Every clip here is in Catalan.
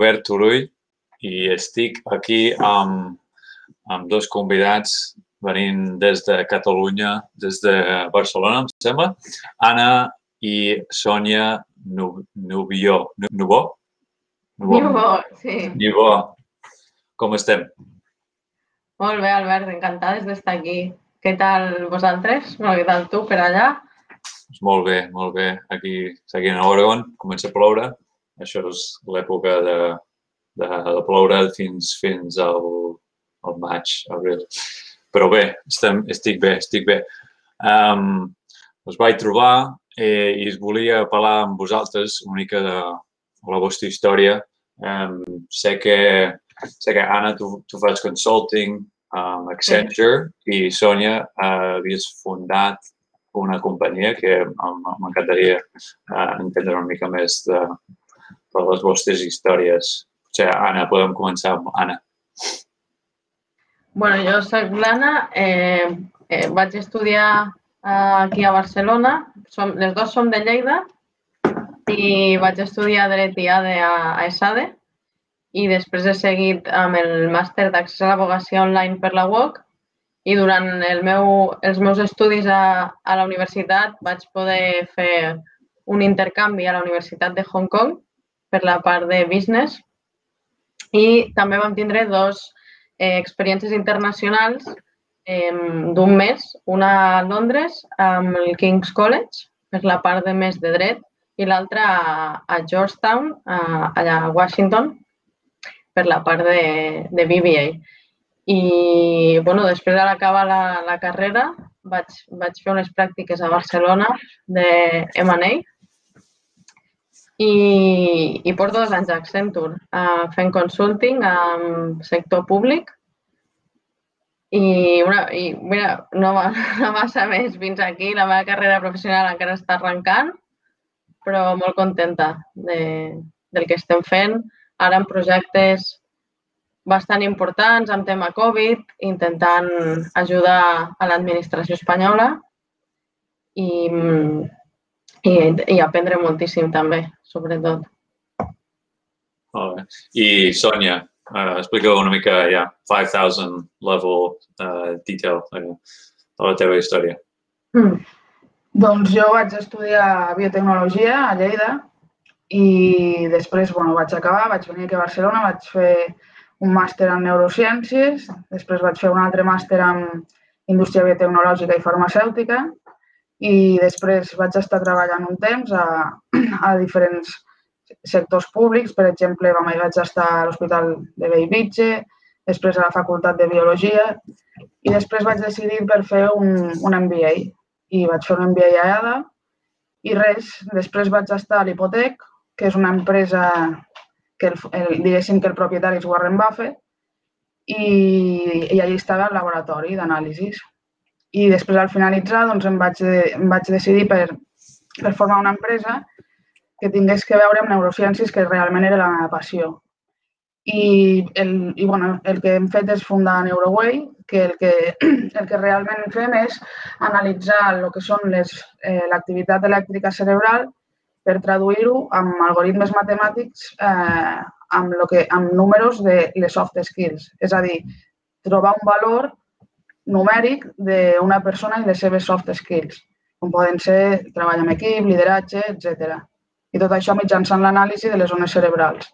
Albert Turull i estic aquí amb, amb dos convidats venint des de Catalunya, des de Barcelona, em sembla. Anna i Sònia Nubió. Nubó? Nubó, sí. Nubó. Com estem? Molt bé, Albert, encantades d'estar aquí. Què tal vosaltres? Bueno, què tal tu per allà? Molt bé, molt bé. Aquí seguint a Oregon, comença a ploure. Això és l'època de, de, de ploure fins, fins al, al maig, abril. Però bé, estem, estic bé, estic bé. Um, us vaig trobar eh, i volia parlar amb vosaltres una mica de la vostra història. Um, sé, que, sé que Anna, tu, tu fas consulting amb Accenture sí. i Sònia uh, havies fundat una companyia que m'encantaria uh, entendre una mica més de, per les vostres històries. O sigui, Anna, podem començar amb Anna. bueno, jo soc l'Anna, eh, eh, vaig estudiar eh, aquí a Barcelona, som, les dues som de Lleida i vaig estudiar Dret i ADE a, a ESADE i després he seguit amb el màster d'accés a l'abogacia online per la UOC i durant el meu, els meus estudis a, a la universitat vaig poder fer un intercanvi a la Universitat de Hong Kong per la part de business i també vam tindre dos eh, experiències internacionals eh, d'un mes, una a Londres amb el King's College per la part de més de dret i l'altra a, a Georgetown, a, allà a Washington, per la part de, de BBA. I bueno, després de l'acabar la, la carrera vaig, vaig fer unes pràctiques a Barcelona de M&A i, i porto dos anys a Accenture uh, fent consulting amb sector públic i, una, i mira, no, no massa més fins aquí. La meva carrera professional encara està arrencant, però molt contenta de, del que estem fent. Ara en projectes bastant importants amb tema Covid, intentant ajudar a l'administració espanyola i, i, i aprendre moltíssim també sobretot. Molt bé. I Sònia, uh, explica una mica, ja, yeah, 5,000 level uh, detail uh, de la teva història. Mm. Doncs jo vaig estudiar biotecnologia a Lleida i després bueno, vaig acabar, vaig venir aquí a Barcelona, vaig fer un màster en neurociències, després vaig fer un altre màster en indústria biotecnològica i farmacèutica i després vaig estar treballant un temps a, a diferents sectors públics. Per exemple, vaig estar a l'Hospital de Bellvitge, després a la Facultat de Biologia i després vaig decidir per fer un, un MBA i vaig fer un MBA a ADA i res, després vaig estar a l'Hipotec, que és una empresa que el, el, diguéssim que el propietari és Warren Buffett i, i allà estava el laboratori d'anàlisis i després al finalitzar doncs, em, vaig, em vaig decidir per, per formar una empresa que tingués que veure amb neurociències, que realment era la meva passió. I, el, i bueno, el que hem fet és fundar Neuroway, que el que, el que realment fem és analitzar el que són eh, l'activitat elèctrica cerebral per traduir-ho amb algoritmes matemàtics eh, amb, lo que, amb números de les soft skills. És a dir, trobar un valor numèric d'una persona i les seves soft skills, com poden ser treball en equip, lideratge, etc. I tot això mitjançant l'anàlisi de les zones cerebrals.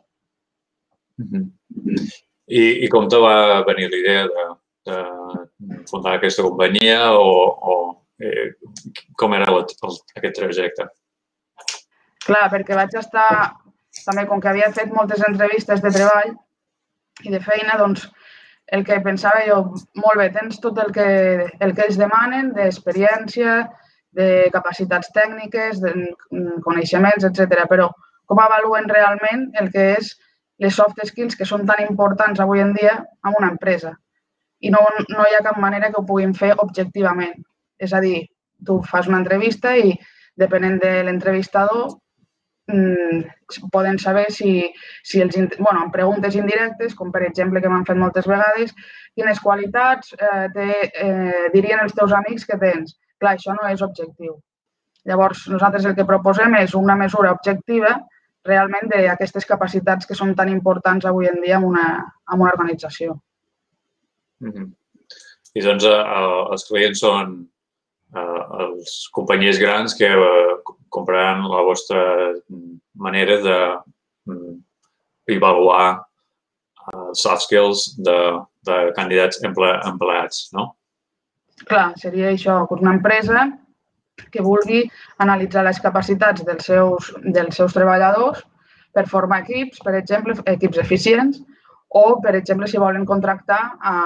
Mm -hmm. I, I com te va venir la idea de, de fundar aquesta companyia o, o eh, com era el, el, aquest trajecte? Clar, perquè vaig estar, també com que havia fet moltes entrevistes de treball i de feina, doncs el que pensava jo, molt bé, tens tot el que, el que ells demanen d'experiència, de capacitats tècniques, de coneixements, etc. Però com avaluen realment el que és les soft skills que són tan importants avui en dia en una empresa? I no, no hi ha cap manera que ho puguin fer objectivament. És a dir, tu fas una entrevista i depenent de l'entrevistador Mm, poden saber si, si els, bueno, amb preguntes indirectes, com per exemple que m'han fet moltes vegades, quines qualitats eh, te, eh, dirien els teus amics que tens. Clar, això no és objectiu. Llavors, nosaltres el que proposem és una mesura objectiva realment d'aquestes capacitats que són tan importants avui en dia en una, en una organització. Mm -hmm. I doncs eh, els clients són eh, els companyies grans que eh, compraran la vostra manera de mm, avaluar uh, soft skills de, de candidats emple, empleats, no? Clar, seria això, una empresa que vulgui analitzar les capacitats dels seus, dels seus treballadors per formar equips, per exemple, equips eficients, o, per exemple, si volen contractar a,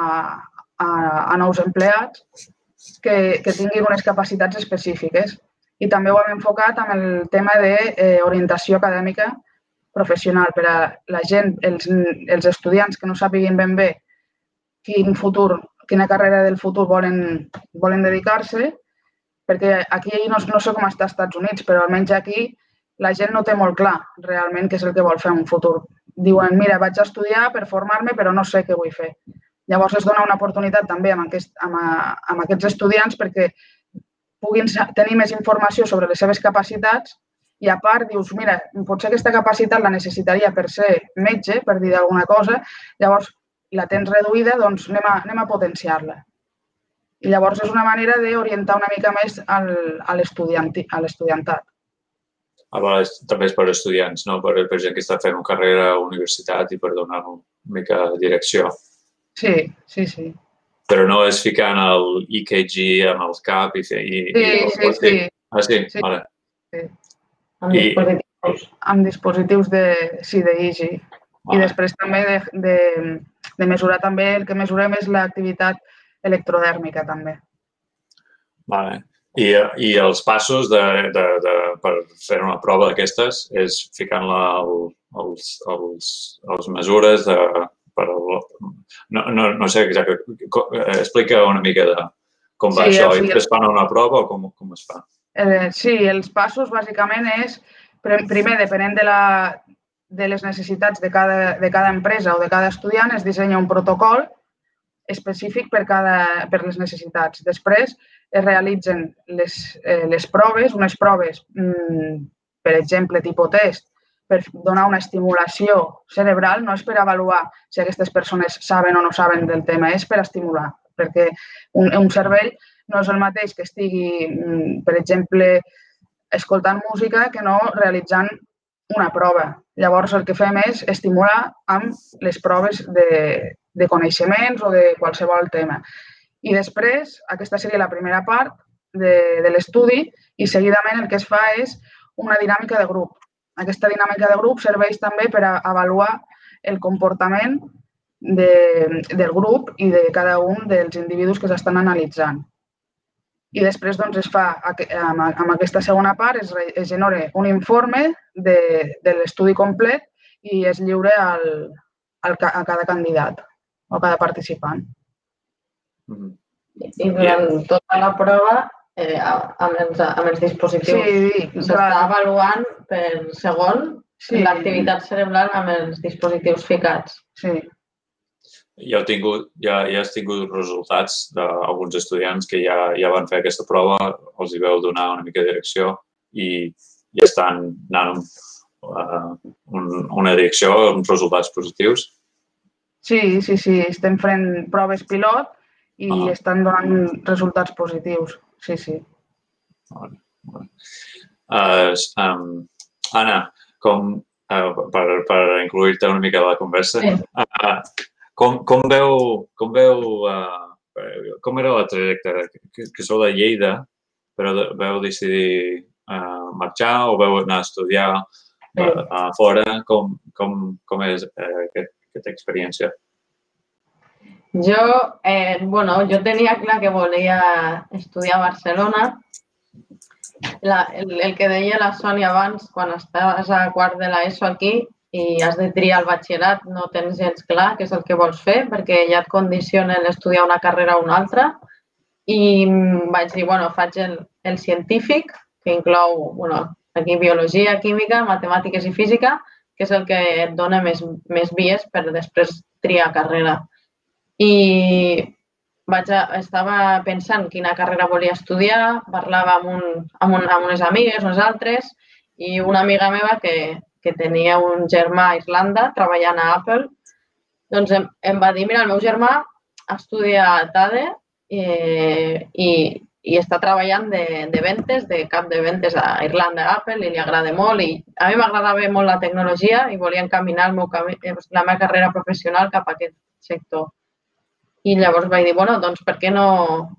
a, a nous empleats que, que tinguin unes capacitats específiques. I també ho hem enfocat amb el tema d'orientació eh, acadèmica professional per a la gent, els, els estudiants que no sàpiguin ben bé quin futur, quina carrera del futur volen, volen dedicar-se, perquè aquí no, no sé com està als Estats Units, però almenys aquí la gent no té molt clar realment què és el que vol fer en un futur. Diuen, mira, vaig a estudiar per formar-me, però no sé què vull fer. Llavors es dona una oportunitat també amb, aquest, amb, amb aquests estudiants perquè puguin tenir més informació sobre les seves capacitats i a part dius, mira, potser aquesta capacitat la necessitaria per ser metge, per dir alguna cosa, llavors la tens reduïda, doncs anem a, anem a potenciar-la. I llavors és una manera d'orientar una mica més al, a l'estudiantat. A vegades també és per estudiants, no? per, per gent que està fent una carrera a universitat i per donar una mica de direcció. Sí, sí, sí. Però no és ficant el EKG amb el cap i fer... I, sí, i sí, sí. Ah, sí? sí. Vale. sí. Amb I... dispositius. Amb dispositius de, sí, de EEG. Vale. I després també de, de, de mesurar també, el que mesurem és l'activitat electrodèrmica també. Vale. I, I els passos de, de, de, per fer una prova d'aquestes és ficant la, el, els, els, les mesures de, per el, no, no, no sé exactament, explica una mica de com va sí, això. I després fan una prova o com, com es fa? Eh, sí, els passos bàsicament és, primer, depenent de, la, de les necessitats de cada, de cada empresa o de cada estudiant, es dissenya un protocol específic per, cada, per les necessitats. Després es realitzen les, eh, les proves, unes proves, mm, per exemple, tipus test, per donar una estimulació cerebral, no és per avaluar si aquestes persones saben o no saben del tema, és per estimular, perquè un, un cervell no és el mateix que estigui, mm, per exemple, escoltant música que no realitzant una prova. Llavors, el que fem és estimular amb les proves de, de coneixements o de qualsevol tema. I després, aquesta seria la primera part de, de l'estudi i seguidament el que es fa és una dinàmica de grup. Aquesta dinàmica de grup serveix també per a avaluar el comportament de, del grup i de cada un dels individus que s'estan analitzant. I després doncs, es fa, amb, amb aquesta segona part, es, es genera un informe de, de l'estudi complet i es lliure al, al, a cada candidat o cada participant. Mm -hmm. I durant tota la prova, eh, amb, els, amb els dispositius, sí, s'està avaluant per segon sí. l'activitat cerebral amb els dispositius ficats. Sí. Ja, heu tingut, ja, ja has tingut resultats d'alguns estudiants que ja, ja van fer aquesta prova, els hi veu donar una mica de direcció i ja estan anant uh, un, una direcció amb resultats positius. Sí, sí, sí, estem fent proves pilot i ah. estan donant resultats positius. Sí, sí. Vale, vale. Uh, um, Anna, com, uh, per, per incluir-te una mica a la conversa, sí. uh, com, com veu, com veu uh, com era la trajectòria? Que, que sou de Lleida, però veu decidir uh, marxar o veu anar a estudiar a, a fora? Com, com, com és uh, aquest, aquesta experiència? Jo, eh, bueno, jo tenia clar que volia estudiar a Barcelona. La, el, el que deia la Sònia abans, quan estaves a quart de l'ESO aquí i has de triar el batxillerat, no tens gens clar què és el que vols fer, perquè ja et condicionen estudiar una carrera o una altra. I vaig dir, bueno, faig el, el científic, que inclou, bueno, aquí biologia, química, matemàtiques i física, que és el que et dona més, més vies per després triar carrera. I vaig a, estava pensant quina carrera volia estudiar, parlava amb, un, amb, un, amb unes amigues, unes altres, i una amiga meva que, que tenia un germà a Irlanda treballant a Apple, doncs em, em va dir, mira, el meu germà estudia a TADE eh, i, i està treballant de, de ventes, de cap de ventes a Irlanda, a Apple, i li agrada molt. I a mi m'agradava molt la tecnologia i volia encaminar el meu eh, la meva carrera professional cap a aquest sector. I llavors vaig dir, bueno, doncs per què no,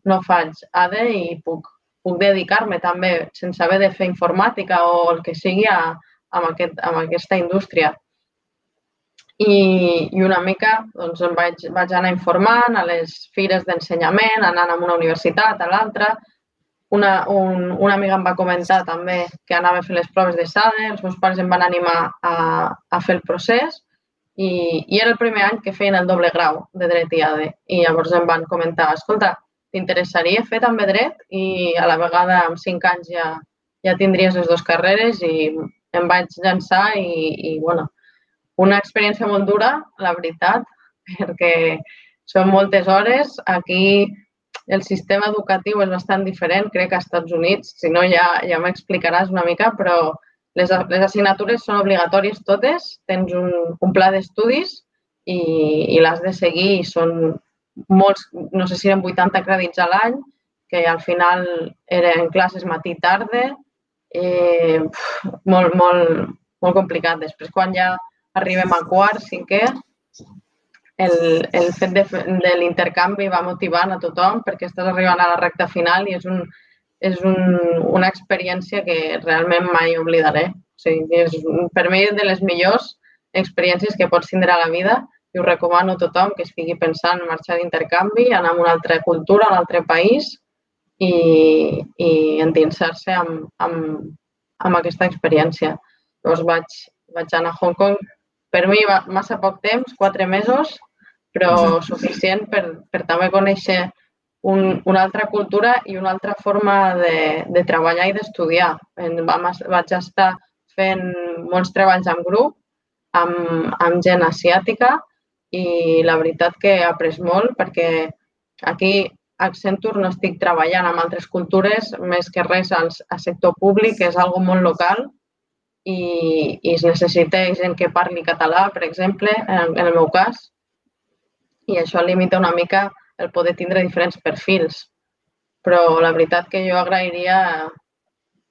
no faig ADE i puc, puc dedicar-me també, sense haver de fer informàtica o el que sigui, a, a, aquest, a aquesta indústria. I, i una mica doncs, em vaig, vaig anar informant a les fires d'ensenyament, anant a una universitat, a l'altra. Una, un, una amiga em va comentar també que anava a fer les proves de SADE, els meus pares em van animar a, a fer el procés i, i era el primer any que feien el doble grau de dret i ADE. I llavors em van comentar, escolta, t'interessaria fer també dret i a la vegada amb cinc anys ja, ja tindries les dues carreres i em vaig llançar i, i bueno, una experiència molt dura, la veritat, perquè són moltes hores. Aquí el sistema educatiu és bastant diferent, crec que als Estats Units, si no ja, ja m'explicaràs una mica, però les, les assignatures són obligatòries totes, tens un, un pla d'estudis i, i l'has de seguir i són molts, no sé si eren 80 crèdits a l'any, que al final eren classes matí i tarda, eh, molt, molt, molt complicat. Després, quan ja arribem a quart, cinquè, el, el fet de, de l'intercanvi va motivant a tothom perquè estàs arribant a la recta final i és, un, és un, una experiència que realment mai oblidaré. O sigui, és per mi de les millors experiències que pots tindre a la vida i ho recomano a tothom que estigui pensant en marxar d'intercanvi, anar a una altra cultura, a un altre país i, i endinsar-se amb, amb, amb aquesta experiència. Llavors vaig, vaig anar a Hong Kong per mi va massa poc temps, quatre mesos, però suficient per, per també conèixer un, una altra cultura i una altra forma de, de treballar i d'estudiar. Vaig estar fent molts treballs en grup amb, amb gent asiàtica i la veritat que he après molt perquè aquí a Accenture no estic treballant amb altres cultures, més que res al, sector públic, que és algo molt local i, i es necessita gent que parli català, per exemple, en, en el meu cas, i això limita una mica el poder tindre diferents perfils. Però la veritat que jo agrairia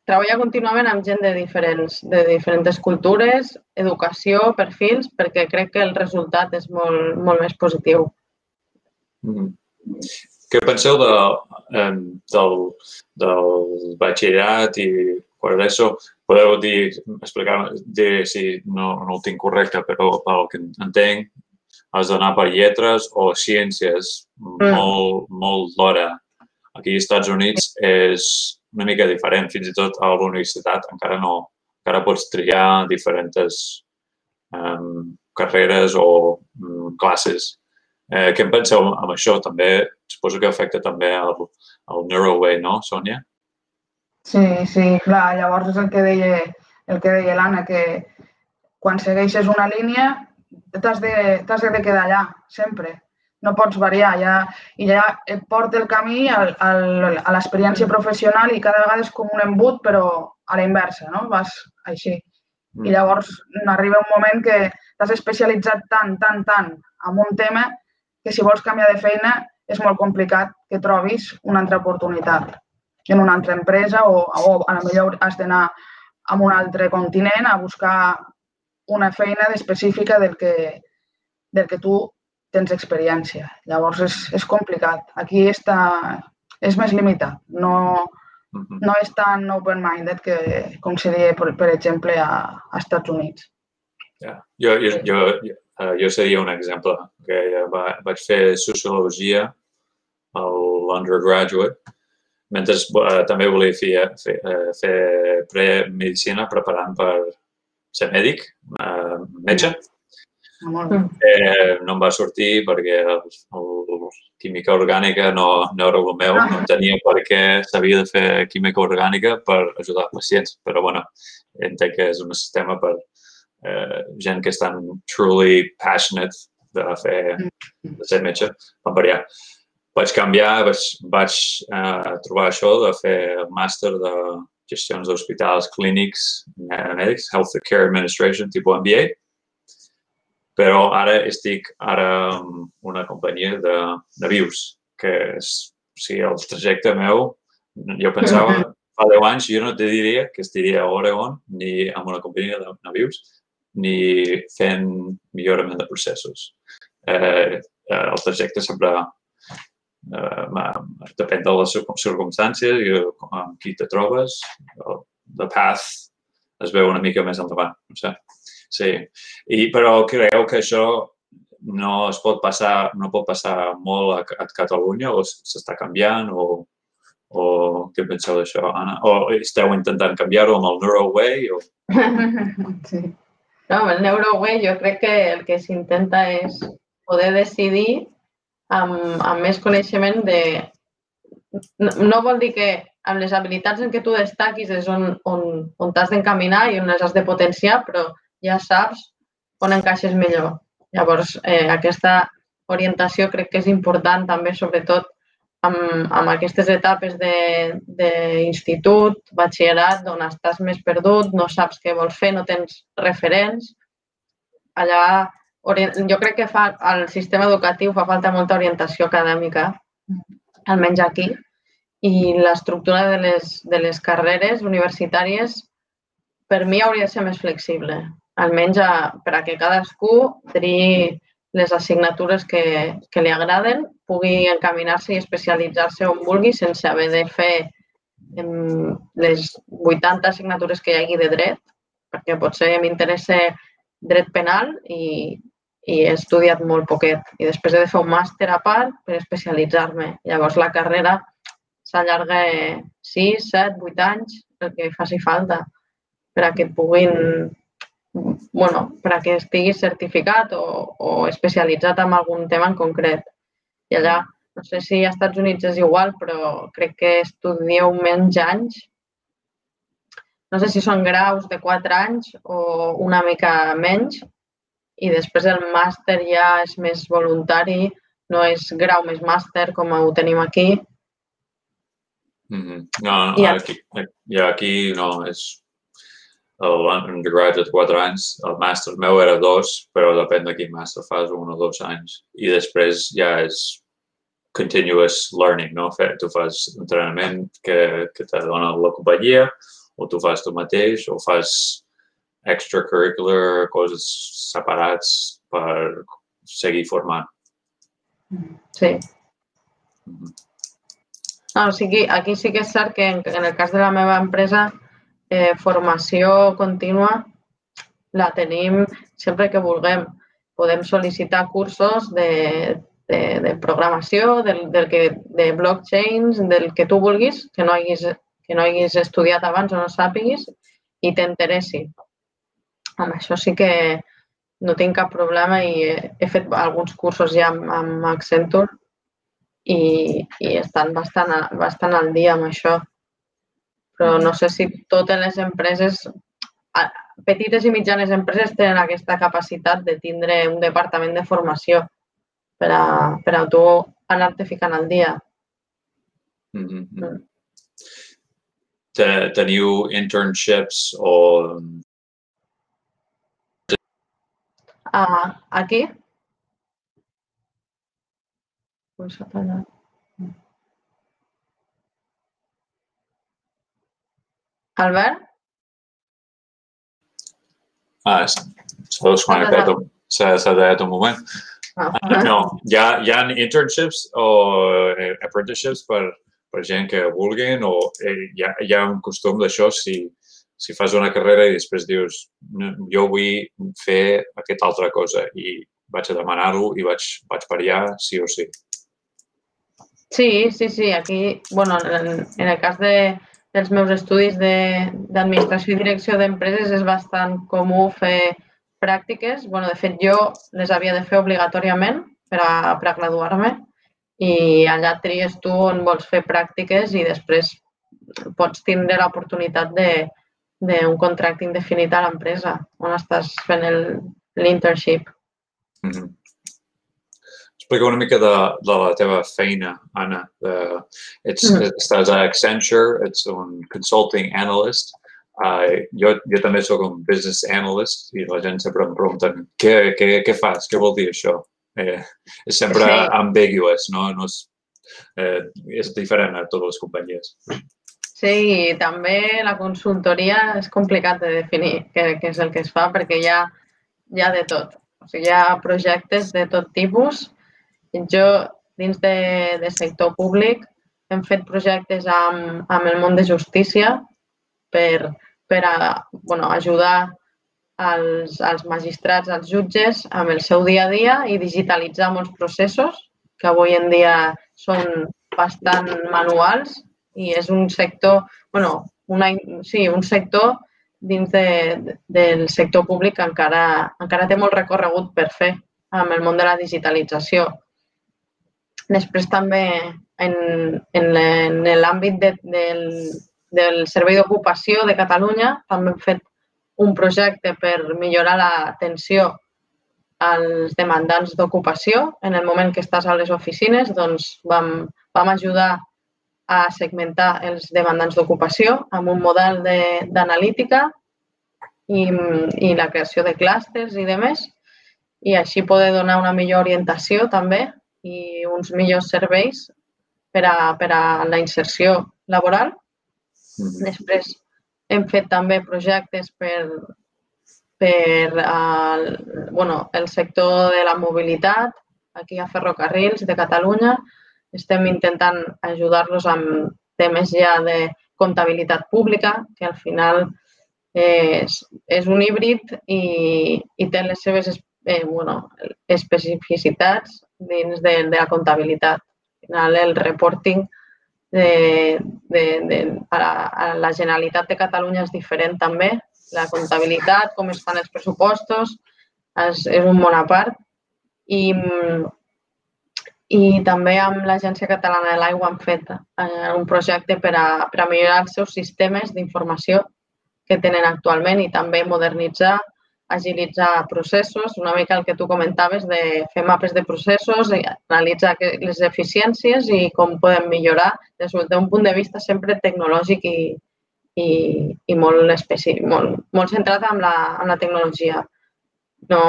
treballar contínuament amb gent de diferents, de diferents cultures, educació, perfils, perquè crec que el resultat és molt, molt més positiu. Mm. Què penseu de, del, del batxillerat i quart d'ESO? podeu dir, explicar dir si no, no ho tinc correcte, però pel que entenc, has d'anar per lletres o ciències mm. molt, molt d'hora. Aquí als Estats Units és una mica diferent, fins i tot a la universitat encara no, encara pots triar diferents um, carreres o um, classes. Eh, què en penseu amb això? També, suposo que afecta també el, el Neuroway, no, Sònia? Sí, sí, clar, llavors és el que deia, el que deia l'Anna, que quan segueixes una línia t'has de, de quedar allà, sempre. No pots variar, ja, i ja et porta el camí al, al, a l'experiència professional i cada vegada és com un embut, però a la inversa, no? Vas així. I mm. llavors arriba un moment que t'has especialitzat tant, tant, tant en un tema que si vols canviar de feina és molt complicat que trobis una altra oportunitat en una altra empresa o, o a la millor has d'anar a un altre continent a buscar una feina específica del que, del que tu tens experiència. Llavors és, és complicat. Aquí està, és més limitat. No, no és tan open-minded que, com seria, per, per exemple, a, a Estats Units. Yeah. Jo, jo, jo, jo, jo seria un exemple. Que va, vaig fer sociologia a l'undergraduate mentre eh, també volia fer, fer, eh, fer premedicina preparant per ser mèdic, eh, metge. Mm. Eh, no em va sortir perquè el, el, química orgànica no, no era el meu, no tenia per què s'havia de fer química orgànica per ajudar pacients, però bueno, entenc que és un sistema per eh, gent que estan truly passionate de fer, de ser metge, van variar. Vaig canviar, vaig, vaig eh, trobar això de fer el màster de gestions d'hospitals, clínics, mèdics, Health Care Administration, tipus MBA. Però ara estic ara amb una companyia de, de vius, que és, o sigui, el trajecte meu, jo pensava, fa 10 anys jo no te diria que estaria a Oregon ni amb una companyia de navius ni fent millorament de processos. Eh, eh el trajecte sempre eh, depèn de les circumstàncies i amb qui te trobes. The path es veu una mica més endavant. No sé. Sí. I, però creu que això no es pot passar, no pot passar molt a, a Catalunya o s'està canviant o, o què penseu d'això, Anna? O esteu intentant canviar-ho amb el Neuroway? O... Sí. No, amb el Neuroway jo crec que el que s'intenta és poder decidir amb, amb més coneixement de... No, no vol dir que amb les habilitats en què tu destaquis és on, on, on t'has d'encaminar i on les has de potenciar, però ja saps on encaixes millor. Llavors, eh, aquesta orientació crec que és important també, sobretot amb, amb aquestes etapes d'institut, batxillerat, on estàs més perdut, no saps què vols fer, no tens referents. Allà jo crec que fa, al sistema educatiu fa falta molta orientació acadèmica, almenys aquí, i l'estructura de, les, de les carreres universitàries per mi hauria de ser més flexible, almenys a, per a que cadascú triï les assignatures que, que li agraden, pugui encaminar-se i especialitzar-se on vulgui sense haver de fer em, les 80 assignatures que hi hagi de dret, perquè potser m'interessa dret penal i, i he estudiat molt poquet i després he de fer un màster a part per especialitzar-me. Llavors la carrera s'allarga 6, 7, 8 anys, el que faci falta, per a que puguin, bueno, per a que estiguis certificat o, o especialitzat en algun tema en concret. I allà, no sé si als Estats Units és igual, però crec que estudieu menys anys. No sé si són graus de 4 anys o una mica menys, i després el màster ja és més voluntari, no és grau més màster com ho tenim aquí. Mm -hmm. No, no, I aquí, ja aquí no, és l'undergrad de 4 anys, el màster meu era dos, però depèn de quin màster fas, un o dos anys. I després ja és continuous learning, no? Tu fas entrenament que, que te dona la companyia, o tu fas tu mateix, o fas extracurricular, coses separats per seguir formant. Sí. Mm -hmm. no, o sigui, aquí sí que és cert que en, en el cas de la meva empresa, eh, formació contínua la tenim sempre que vulguem. Podem sol·licitar cursos de, de, de programació, del, del que, de blockchains, del que tu vulguis, que no haguis, que no haguis estudiat abans o no sàpiguis i t'interessi amb això sí que no tinc cap problema i he fet alguns cursos ja amb, amb Accenture i, i estan bastant, bastant al dia amb això. Però no sé si totes les empreses, petites i mitjanes empreses tenen aquesta capacitat de tindre un departament de formació per a, per a tu anar-te ficant al dia. Mm -hmm. Mm. Teniu internships o Uh, aquí. Pues para... Albert? Ah, s'ha desconnectat, s'ha tallat un moment. Ah. No, hi ha, hi ha internships o eh, apprenticeships per, per gent que vulguin o eh, hi, ha, hi ha un costum d'això si, si fas una carrera i després dius jo vull fer aquesta altra cosa i vaig a demanar-ho i vaig, vaig allà sí o sí. Sí, sí, sí. Aquí, bueno, en, en el cas de, dels meus estudis d'administració i direcció d'empreses és bastant comú fer pràctiques. bueno, de fet, jo les havia de fer obligatòriament per a, per a graduar-me i allà tries tu on vols fer pràctiques i després pots tindre l'oportunitat de, d'un contracte indefinit a l'empresa on estàs fent l'internship. Mm -hmm. explica una mica de, de la teva feina, Anna. De, ets, Mm. Estàs a Accenture, ets un consulting analyst. Uh, jo, jo també sóc un business analyst i la gent sempre em pregunten què, què, què fas, què vol dir això? Eh, és sempre Sí. ambiguous, no? no és, eh, és diferent a totes les companyies. Sí, i també la consultoria és complicat de definir què, què és el que es fa perquè hi ha, hi ha de tot. O sigui, hi ha projectes de tot tipus. Jo, dins de, de sector públic, hem fet projectes amb, amb el món de justícia per, per a, bueno, ajudar als, als magistrats, als jutges, amb el seu dia a dia i digitalitzar molts processos que avui en dia són bastant manuals i és un sector, bueno, una, sí, un sector dins de, del sector públic que encara, encara té molt recorregut per fer amb el món de la digitalització. Després també en, en, en l'àmbit de, del, del Servei d'Ocupació de Catalunya també hem fet un projecte per millorar l'atenció als demandants d'ocupació. En el moment que estàs a les oficines, doncs vam, vam ajudar a segmentar els demandants d'ocupació amb un model de- d'analítica i, i la creació de clústers i de més i així poder donar una millor orientació també i uns millors serveis per a, per a la inserció laboral. Mhm. Després hem fet també projectes per, per al, bueno, el sector de la mobilitat, aquí a Ferrocarrils de Catalunya. Estem intentant ajudar-los amb temes ja de comptabilitat pública, que al final és, és un híbrid i, i té les seves es- eh, bueno, especificitats dins de, de la comptabilitat. Al final, el reporting de, de, de, la, a la Generalitat de Catalunya és diferent també. La comptabilitat, com estan els pressupostos, és, és un món a part. I, i també amb l'Agència Catalana de l'Aigua hem fet eh, un projecte per a, per a millorar els seus sistemes d'informació que tenen actualment i també modernitzar, agilitzar processos, una mica el que tu comentaves de fer mapes de processos, analitzar les eficiències i com podem millorar des d'un punt de vista sempre tecnològic i, i, i molt, específic, molt, molt centrat en la, en la tecnologia. No,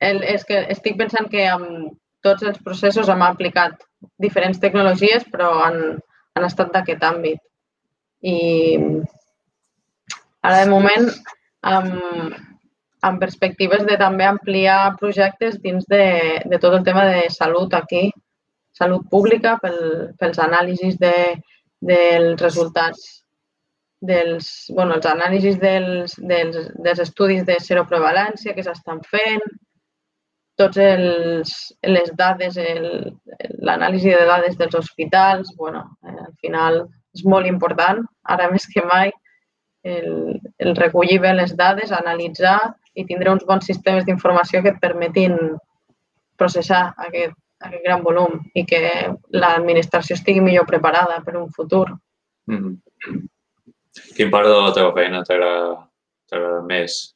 el, és que estic pensant que amb tots els processos hem aplicat diferents tecnologies, però han, han estat d'aquest àmbit. I ara, de moment, amb, amb perspectives de també ampliar projectes dins de, de tot el tema de salut aquí, salut pública, pel, pels anàlisis de, dels resultats dels, bueno, els anàlisis dels, dels, dels estudis de seroprevalència que s'estan fent, tots els, les dades, l'anàlisi de dades dels hospitals, bueno, eh, al final és molt important, ara més que mai, el, el recollir bé les dades, analitzar i tindre uns bons sistemes d'informació que et permetin processar aquest, aquest gran volum i que l'administració estigui millor preparada per un futur. Mhm. Quin part de la teva feina t'agrada més?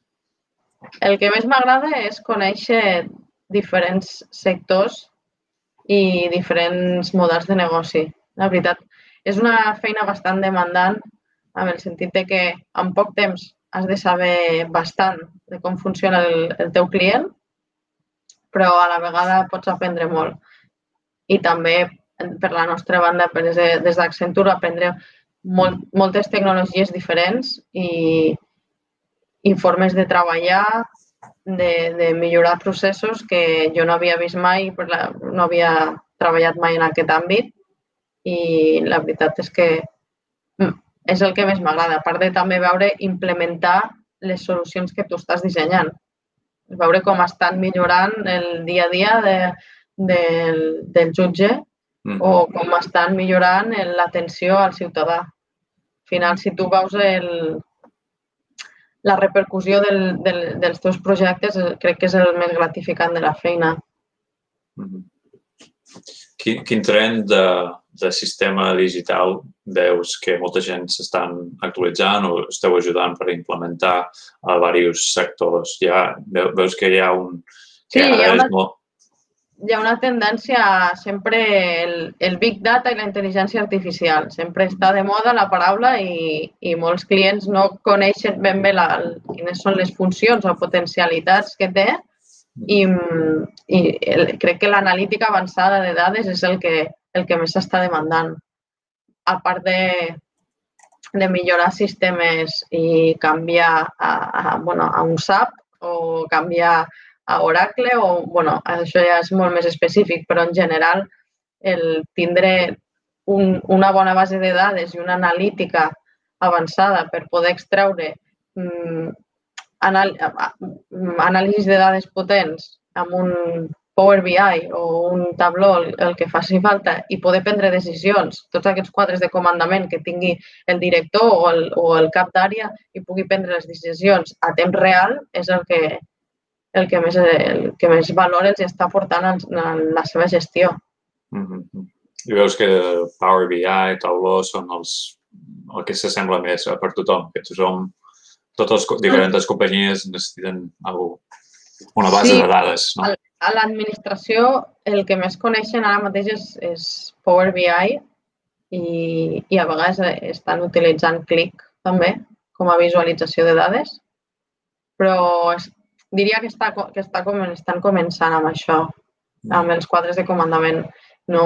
El que més m'agrada és conèixer diferents sectors i diferents models de negoci. La veritat, és una feina bastant demandant en el sentit de que en poc temps has de saber bastant de com funciona el, el teu client, però a la vegada pots aprendre molt. I també, per la nostra banda, des de- des d'Accenture, aprendre molt, moltes tecnologies diferents i, i formes de treballar, de, de millorar processos que jo no havia vist mai, no havia treballat mai en aquest àmbit i la veritat és que és el que més m'agrada, a part de també veure implementar les solucions que tu estàs dissenyant. Veure com estan millorant el dia a dia de, del, del jutge Mhm. o com estan millorant en l'atenció al ciutadà. Al final, si tu veus el, la repercussió del, del, dels teus projectes, eh, crec que és el més gratificant de la feina. Mhm. Quin, quin trend de, de sistema digital veus que molta gent s'estan actualitzant o esteu ajudant per implementar a diversos sectors? Ja, veu- veus que hi ha un, Sí, que hi ha una- molt... hi ha una tendència a sempre el, el big data i la intel·ligència artificial. Sempre està de moda la paraula i, i molts clients no coneixen ben bé la, quines són les funcions o potencialitats que té i, i el, crec que l'analítica avançada de dades és el que, el que més s'està demandant. A part de, de millorar sistemes i canviar a, a, bueno, a un SAP o canviar a Oracle o, bueno, això ja és molt més específic, però en general el tindre un, una bona base de dades i una analítica avançada per poder extreure anal mm, anàlisis de dades potents amb un Power BI o un tabló, el, que faci falta, i poder prendre decisions, tots aquests quadres de comandament que tingui el director o el, o el cap d'àrea i pugui prendre les decisions a temps real és el que, el que, més, el que més valor els està aportant en, en la seva gestió. Mm -hmm. I veus que Power BI, Tableau són els, el que s'assembla més per tothom, que tothom, totes les diferents companyies necessiten algú, una base Sí. de dades, no? El- A l'administració el que més coneixen ara mateix és, és Power BI i, i a vegades estan utilitzant Click també com a visualització de dades, però es, diria que, està, que està com, estan començant amb això, amb els quadres de comandament. No,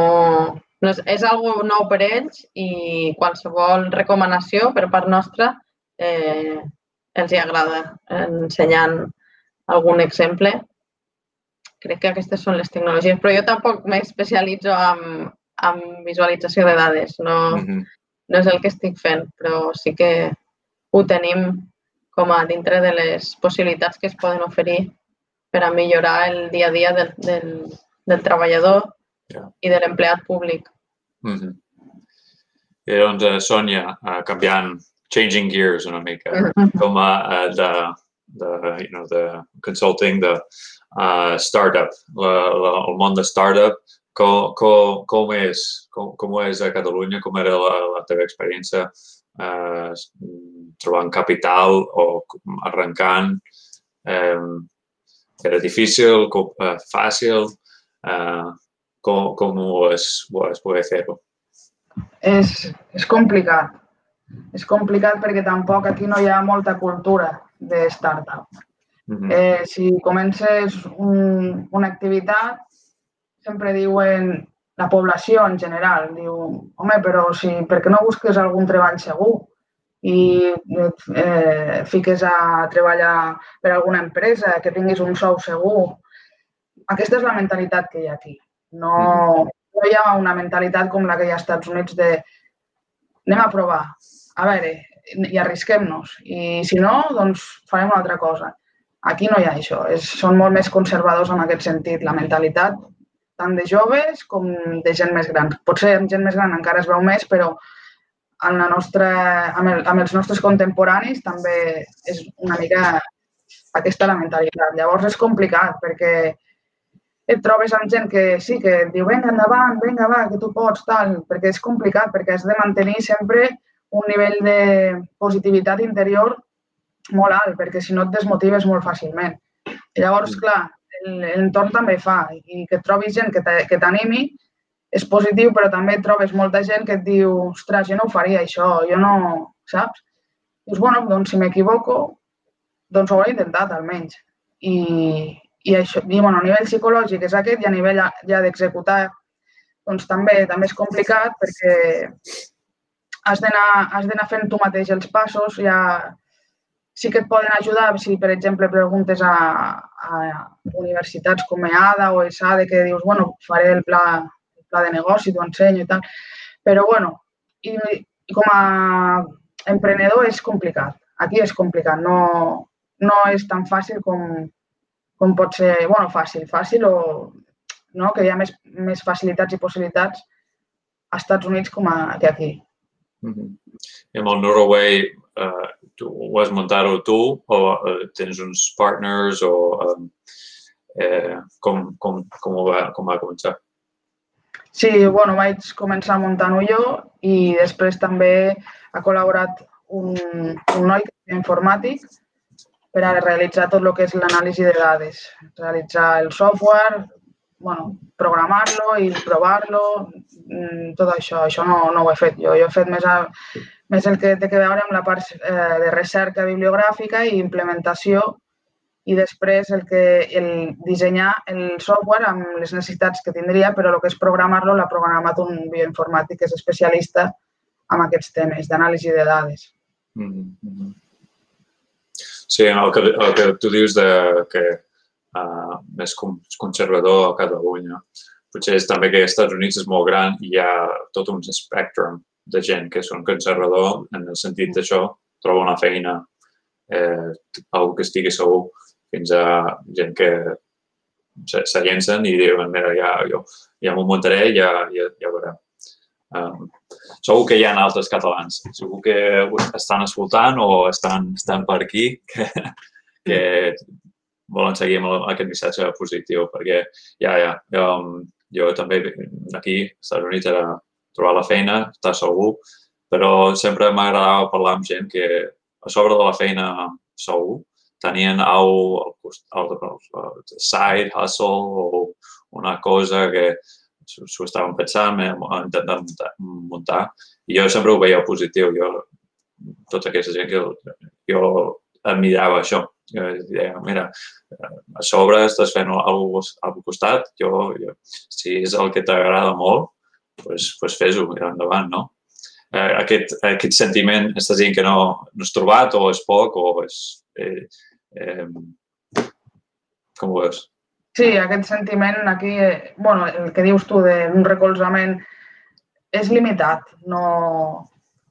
no és, és algo nou per ells i qualsevol recomanació per part nostra eh, els hi agrada ensenyant algun exemple. Crec que aquestes són les tecnologies, però jo tampoc m'especialitzo en, en visualització de dades, no, Mhm. no és el que estic fent, però sí que ho tenim com a dintre de les possibilitats que es poden oferir per a millorar el dia a dia del, del, del treballador Ja. i de l'empleat públic. Mhm. I doncs, eh, Sònia, eh, canviant, changing gears una mica, com a eh, de, de, you know, de consulting, de uh, startup, la, la, el món de startup, com, com, com és, com, com és a Catalunya, com era la, la teva experiència eh, trobant capital o arrencant, eh, era difícil, com, eh, fàcil, eh, com, com ho es, ho es poder fer-ho? És, és complicat. És complicat perquè tampoc aquí no hi ha molta cultura de startup. Mhm. Eh, si comences un, una activitat, sempre diuen la població en general, diu, home, però si, per què no busques algun treball segur i et eh, fiques a treballar per alguna empresa, que tinguis un sou segur. Aquesta és la mentalitat que hi ha aquí. No, no hi ha una mentalitat com la que hi ha als Estats Units de anem a provar, a veure, i arrisquem-nos. I si no, doncs farem una altra cosa. Aquí no hi ha això. És, són molt més conservadors en aquest sentit. La mentalitat tant de joves com de gent més gran. Potser amb gent més gran encara es veu més, però en la nostra, amb, el, amb els nostres contemporanis també és una mica aquesta la mentalitat. Llavors és complicat perquè et trobes amb gent que sí, que et diu vinga, endavant, vinga, va, que tu pots, tal, perquè és complicat, perquè has de mantenir sempre un nivell de positivitat interior molt alt, perquè si no et desmotives molt fàcilment. I llavors, clar, el- l'entorn també fa, i que trobis gent que t'a- que t'animi és positiu, però també trobes molta gent que et diu, ostres, jo no ho faria això, jo no, saps? Dius, bueno, doncs si m'equivoco, doncs ho hauré intentat almenys. I, i, això, i bueno, a nivell psicològic és aquest i a nivell ja- d'executar doncs també també és complicat perquè has d'anar fent tu mateix els passos, ja sí que et poden ajudar si, per exemple, preguntes a, a universitats com EADA o ESADE que dius, bueno, faré el pla, el pla de negoci, t'ho ensenyo i tal. Però, bueno, i, i com a emprenedor és complicat. Aquí és complicat, no, no és tan fàcil com, com pot ser, bueno, fàcil, fàcil o no? que hi ha més, més facilitats i possibilitats als Estats Units com a, que aquí. Mhm. I amb el Norway, tu ho has muntat-ho tu o uh, tens uns partners o eh, com, com, com, va, com va començar? Sí, bueno, vaig començar muntant-ho jo i després també ha col·laborat un, un noi que és informàtic per a realitzar tot el que és l'anàlisi de dades, realitzar el software, bueno, programar-lo i provar-lo, mm, tot això. Això no, no ho he fet jo. Jo he fet més, a, més el que té a veure amb la part eh, de recerca bibliogràfica i implementació i després el que el dissenyar el software amb les necessitats que tindria, però el que és programar-lo l'ha programat un bioinformàtic que és especialista en aquests temes d'anàlisi de dades. Mm -hmm. Sí, el que, el que tu dius de que uh, més conservador a Catalunya, potser és també que als Estats Units és molt gran i hi ha tot un espectrum de gent que són conservador en el sentit d'això, troba una feina, eh, algú que estigui segur, fins a gent que se, llencen i diuen, mira, ja, jo ja m'ho muntaré i ja, ja, ja veurem. Um, segur que hi ha altres catalans, segur que estan escoltant o estan, estan per aquí, que, que volen seguir amb aquest missatge positiu, perquè ja, ja, jo, jo també aquí, als Estats Units, era trobar la feina, estar segur, però sempre m'agradava parlar amb gent que a sobre de la feina segur tenien au el, el side hustle o una cosa que s'ho estaven pensant, intentant muntar. I jo sempre ho veia positiu. Jo, tota aquesta gent que jo admirava això. Jo deia, mira, a sobre estàs fent alguna cosa al costat, jo, jo, si és el que t'agrada molt, pues, pues fes-ho, endavant, no? Eh, aquest, aquest sentiment, estàs dient que no, no has trobat o és poc o és... Eh, eh, com ho veus? Sí, aquest sentiment aquí, eh, bueno, el que dius tu d'un recolzament és limitat, no,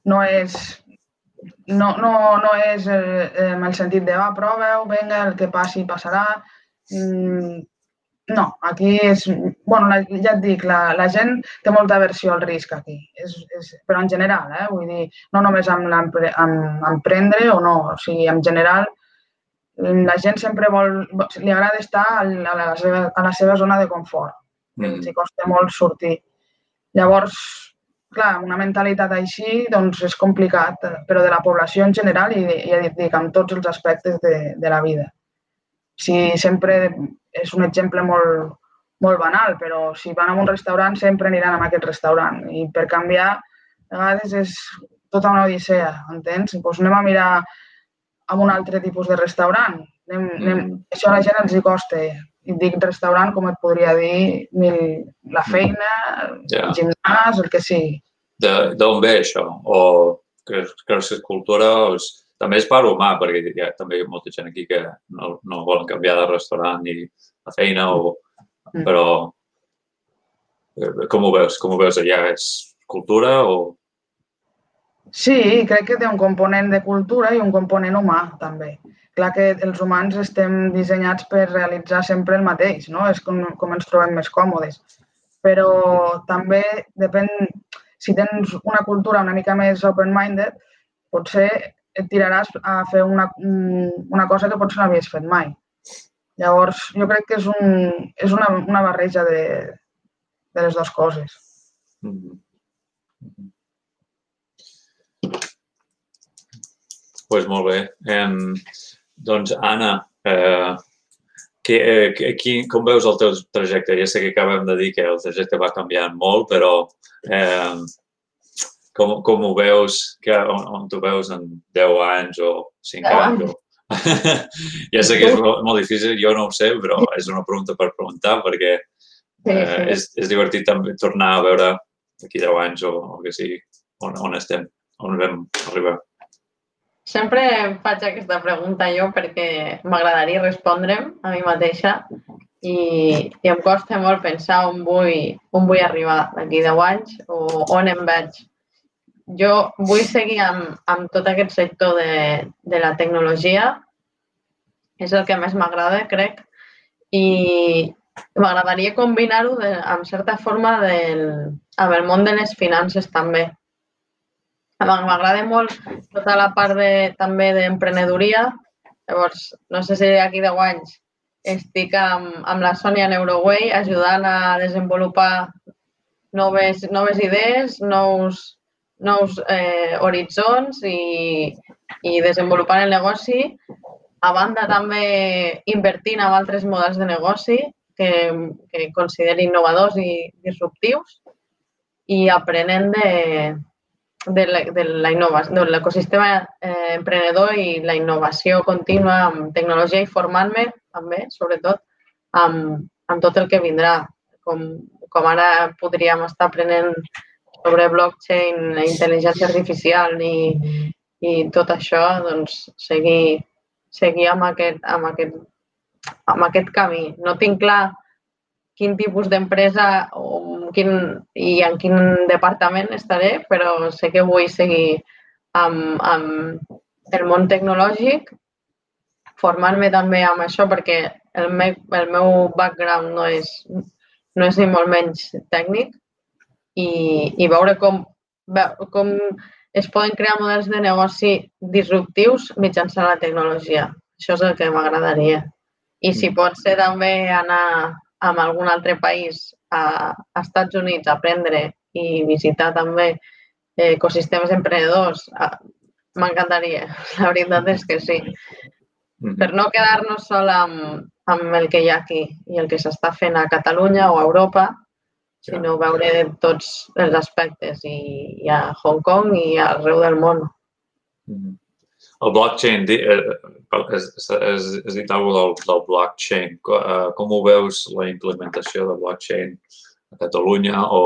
no és no, no, no és eh, en el sentit de va, proveu, vinga, el que passi passarà. Mm, no, aquí és... bueno, la, ja et dic, la, la gent té molta aversió al risc aquí, és, és, però en general, eh? vull dir, no només amb, amb emprendre o no, o sigui, en general la gent sempre vol, li agrada estar a la seva, a la seva zona de confort. Mm. Els costa molt sortir. Llavors, clar, una mentalitat així doncs és complicat, però de la població en general i, ja dic, amb tots els aspectes de, de la vida. Si sempre és un exemple molt, molt banal, però si van a un restaurant sempre aniran a aquest restaurant i per canviar a vegades és tota una odissea, entens? Doncs anem a mirar amb un altre tipus de restaurant. Anem, anem, mm. Això a la gent els hi costa. I dic restaurant, com et podria dir, mil, la feina, yeah. el gimnàs, el que sigui. D'on ve això? O creus que és cultura o és, també és part humà, perquè hi ha també molta gent aquí que no, no volen canviar de restaurant ni la feina, o, mm. però eh, com ho veus? Com ho veus allà? És cultura o Sí, crec que té un component de cultura i un component humà, també. Clar que els humans estem dissenyats per realitzar sempre el mateix, no? És com, com ens trobem més còmodes. Però també depèn, si tens una cultura una mica més open-minded, potser et tiraràs a fer una, una cosa que potser no havies fet mai. Llavors, jo crec que és, un, és una, una barreja de, de les dues coses. Mm pues molt bé. Eh, doncs, Anna, eh, que, eh, qui, com veus el teu trajecte? Ja sé que acabem de dir que el trajecte va canviant molt, però eh, com, com ho veus? Que, on, on tu veus en 10 anys o 5 anys? O... ja sé que és molt, molt difícil, jo no ho sé, però és una pregunta per preguntar perquè eh, és, és divertit també tornar a veure d'aquí 10 anys o, o que sigui on, on estem, on vam arribar. Sempre faig aquesta pregunta jo perquè m'agradaria respondre'm a mi mateixa i, i em costa molt pensar on vull, on vull arribar d'aquí 10 anys o on em veig. Jo vull seguir amb, amb tot aquest sector de, de la tecnologia, és el que més m'agrada, crec, i m'agradaria combinar-ho amb certa forma del, amb el món de les finances també. M'agrada molt tota la part de, també d'emprenedoria. Llavors, no sé si d'aquí 10 anys estic amb, amb la Sònia Neuroway ajudant a desenvolupar noves, noves idees, nous, nous eh, horitzons i, i desenvolupant el negoci a banda també invertint en altres models de negoci que, que consideri innovadors i disruptius i aprenent de, de la, de la de l'ecosistema eh, emprenedor i la innovació contínua amb tecnologia i formant-me també, sobretot, amb, amb tot el que vindrà. Com, com ara podríem estar aprenent sobre blockchain, la intel·ligència artificial i, i tot això, doncs seguir, seguir amb, aquest, amb, aquest, amb aquest camí. No tinc clar quin tipus d'empresa quin, i en quin departament estaré, però sé que vull seguir amb, amb el món tecnològic, formar-me també amb això perquè el meu, el meu background no és, no és ni molt menys tècnic i, i veure com, com es poden crear models de negoci disruptius mitjançant la tecnologia. Això és el que m'agradaria. I si mm. pot ser també anar a algun altre país, a, a Estats Units, a aprendre i visitar també eh, ecosistemes emprenedors, m'encantaria. La veritat és que sí. Mm-hmm. Per no quedar-nos sol amb, amb el que hi ha aquí i el que s'està fent a Catalunya o a Europa, sinó veure tots els aspectes i, i a Hong Kong i arreu del món. Mm-hmm. El blockchain, has, has, has dit alguna del, del blockchain. Eh, com ho veus la implementació de blockchain a Catalunya o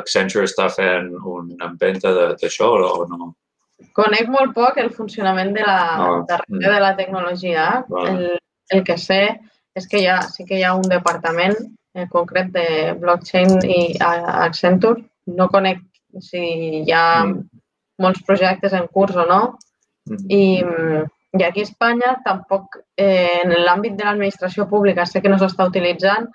Accenture està fent una empenta d'això o no? Conec molt poc el funcionament de la, darrere de la tecnologia. Vale. El, el que sé és que ja, sí que hi ha un departament en concret de blockchain i Accenture. No conec si hi ha mm. molts projectes en curs o no. Mm. I, I aquí a Espanya tampoc, eh, en l'àmbit de l'administració pública sé que no s'està utilitzant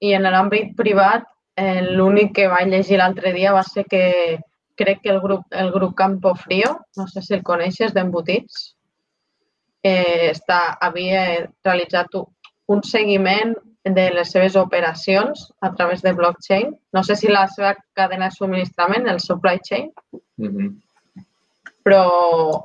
i en l'àmbit privat eh, l'únic que vaig llegir l'altre dia va ser que crec que el grup, el grup Campo Frío, no sé si el coneixes, d'embotits, eh, està, havia realitzat un seguiment de les seves operacions a través de blockchain. No sé si la seva cadena de subministrament, el supply chain, mm -hmm. però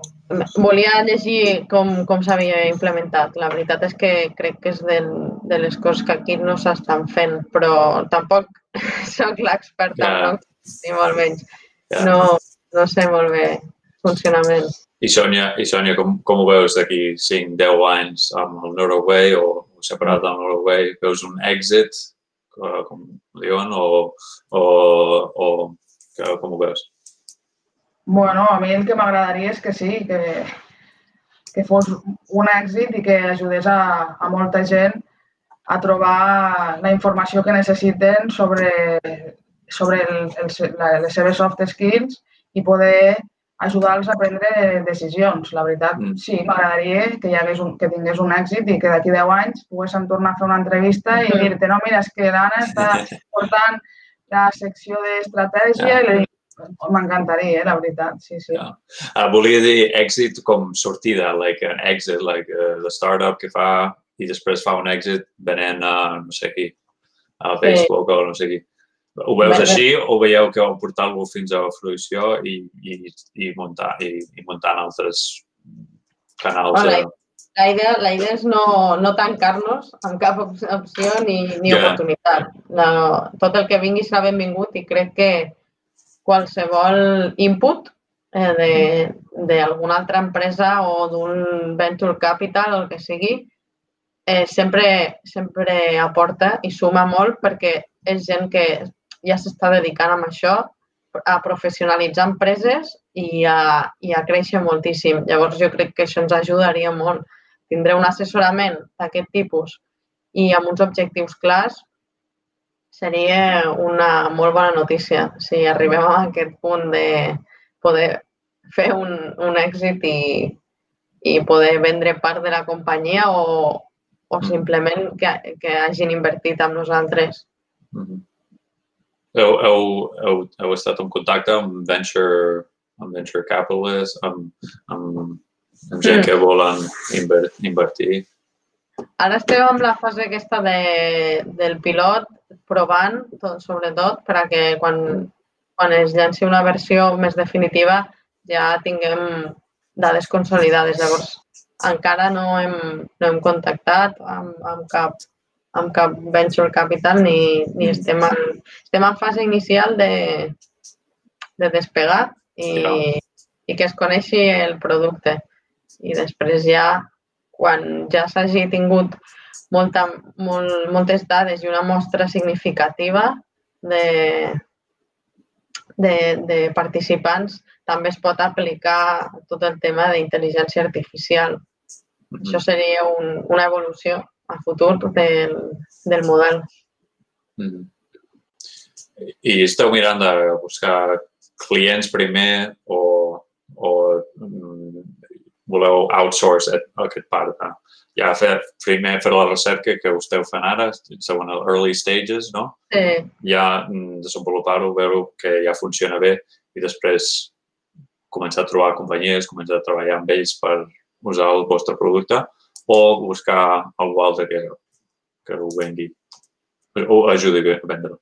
volia llegir com, com s'havia implementat. La veritat és que crec que és del, de les coses que aquí no s'estan fent, però tampoc sóc l'experta yeah. blockchain, ni molt menys. Yeah. No, no sé molt bé funcionament. I Sònia, i Sònia com, com ho veus d'aquí 5, 10 anys amb el Norway o separat del Norway? Veus un èxit, com diuen, o, o, o que, com ho veus? Bueno, a mi el que m'agradaria és que sí, que, que fos un èxit i que ajudés a, a molta gent a trobar la informació que necessiten sobre sobre el, el, les seves soft skills i poder ajudar-los a prendre decisions. La veritat, mm. sí, m'agradaria que, hi hagués un, que tingués un èxit i que d'aquí 10 anys poguéssim tornar a fer una entrevista i mm. dir-te, no, mira, és que l'Anna està portant la secció d'estratègia i M'encantaria, eh, la veritat, sí, sí. Yeah. Uh, volia dir èxit com sortida, like an exit, like uh, the startup que fa i després fa un èxit venent a, no sé qui, a Facebook sí. o no sé qui. Ho veus així o veieu que heu portat-lo fins a la fruició i, i, i, muntar, i, i muntant altres canals? Bueno, la, la, idea, la idea és no, no tancar-nos amb cap opció ni, ni yeah. oportunitat. No, tot el que vingui serà benvingut i crec que qualsevol input eh, d'alguna altra empresa o d'un venture capital o el que sigui, eh, sempre, sempre aporta i suma molt perquè és gent que ja s'està dedicant a això, a professionalitzar empreses i a, i a créixer moltíssim. Llavors jo crec que això ens ajudaria molt. Tindré un assessorament d'aquest tipus i amb uns objectius clars seria una molt bona notícia si arribem a aquest punt de poder fer un, un èxit i, i poder vendre part de la companyia o, o simplement que, que hagin invertit amb nosaltres. Mm -hmm heu, heu, heu, heu estat en contacte amb venture, amb venture capitalists, amb, amb, amb gent que volen invertir? Ara estem en la fase aquesta de, del pilot, provant, tot, sobretot, perquè quan, quan es llanci una versió més definitiva ja tinguem dades consolidades. Llavors, encara no hem, no hem contactat amb, amb, cap, amb cap venture capital ni, ni estem, en, estem en fase inicial de, de despegar i, Ja. i que es coneixi el producte. I després ja, quan ja s'hagi tingut molta, molt, moltes dades i una mostra significativa de, de, de participants, també es pot aplicar tot el tema d'intel·ligència artificial. Això seria un, una evolució a futur del, del model. Mhm. I esteu mirant de buscar clients primer o, o mm, voleu outsource et- aquest part? De, ja fer, primer fer la recerca que ho esteu fent ara, esteu en els early stages, no? Sí, Ja mm, desenvolupar-ho, veure que ja funciona bé i després començar a trobar companyies, començar a treballar amb ells per usar el vostre producte o buscar algú altre que, que ho vengui o ajudi a vendre.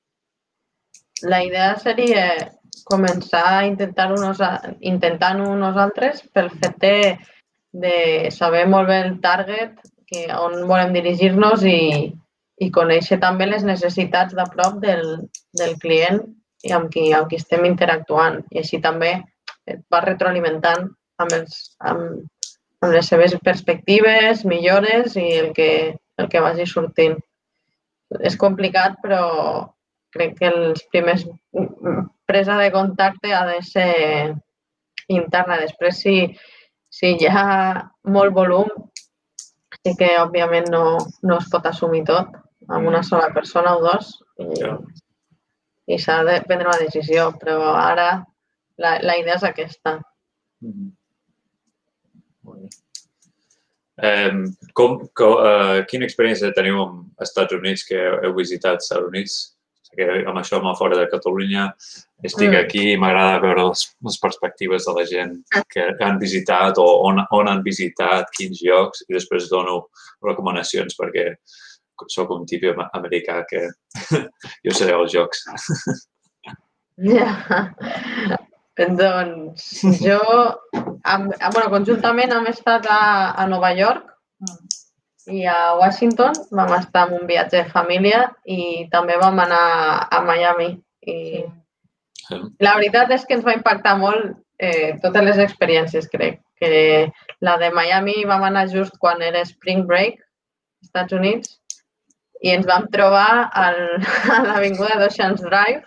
la idea seria començar a intentar-ho nosa- intentant-ho nosaltres pel fet de, de saber molt bé el target, que, on volem dirigir-nos i, i conèixer també les necessitats de prop del, del client i amb qui, amb qui estem interactuant. I així també et va retroalimentant amb, els, amb, amb les seves perspectives, millores i el que, el que vagi sortint. És complicat, però crec que els primers presa de contacte ha de ser interna. Després, si, si hi ha molt volum, sí que òbviament no, no es pot assumir tot amb una sola persona o dos i, Ja. i s'ha de prendre una decisió, però ara la, la idea és aquesta. Mhm. Molt bé. Um, com, com, uh, quina experiència teniu amb Estats Units, que heu visitat Estats Units? Que amb això m'ha fora de Catalunya estic Mm. aquí i m'agrada veure les, les perspectives de la gent que han visitat o on, on han visitat, quins llocs, i després dono recomanacions perquè sóc un tipus am- americà que jo seré als jocs. Ja. Doncs jo, amb, amb- bueno, conjuntament hem estat a, a Nova York i a Washington vam estar en un viatge de família i també vam anar a Miami. I la veritat és que ens va impactar molt eh, totes les experiències, crec. Que la de Miami vam anar just quan era Spring Break, als Estats Units, i ens vam trobar al, a l'avinguda d'Oceans Drive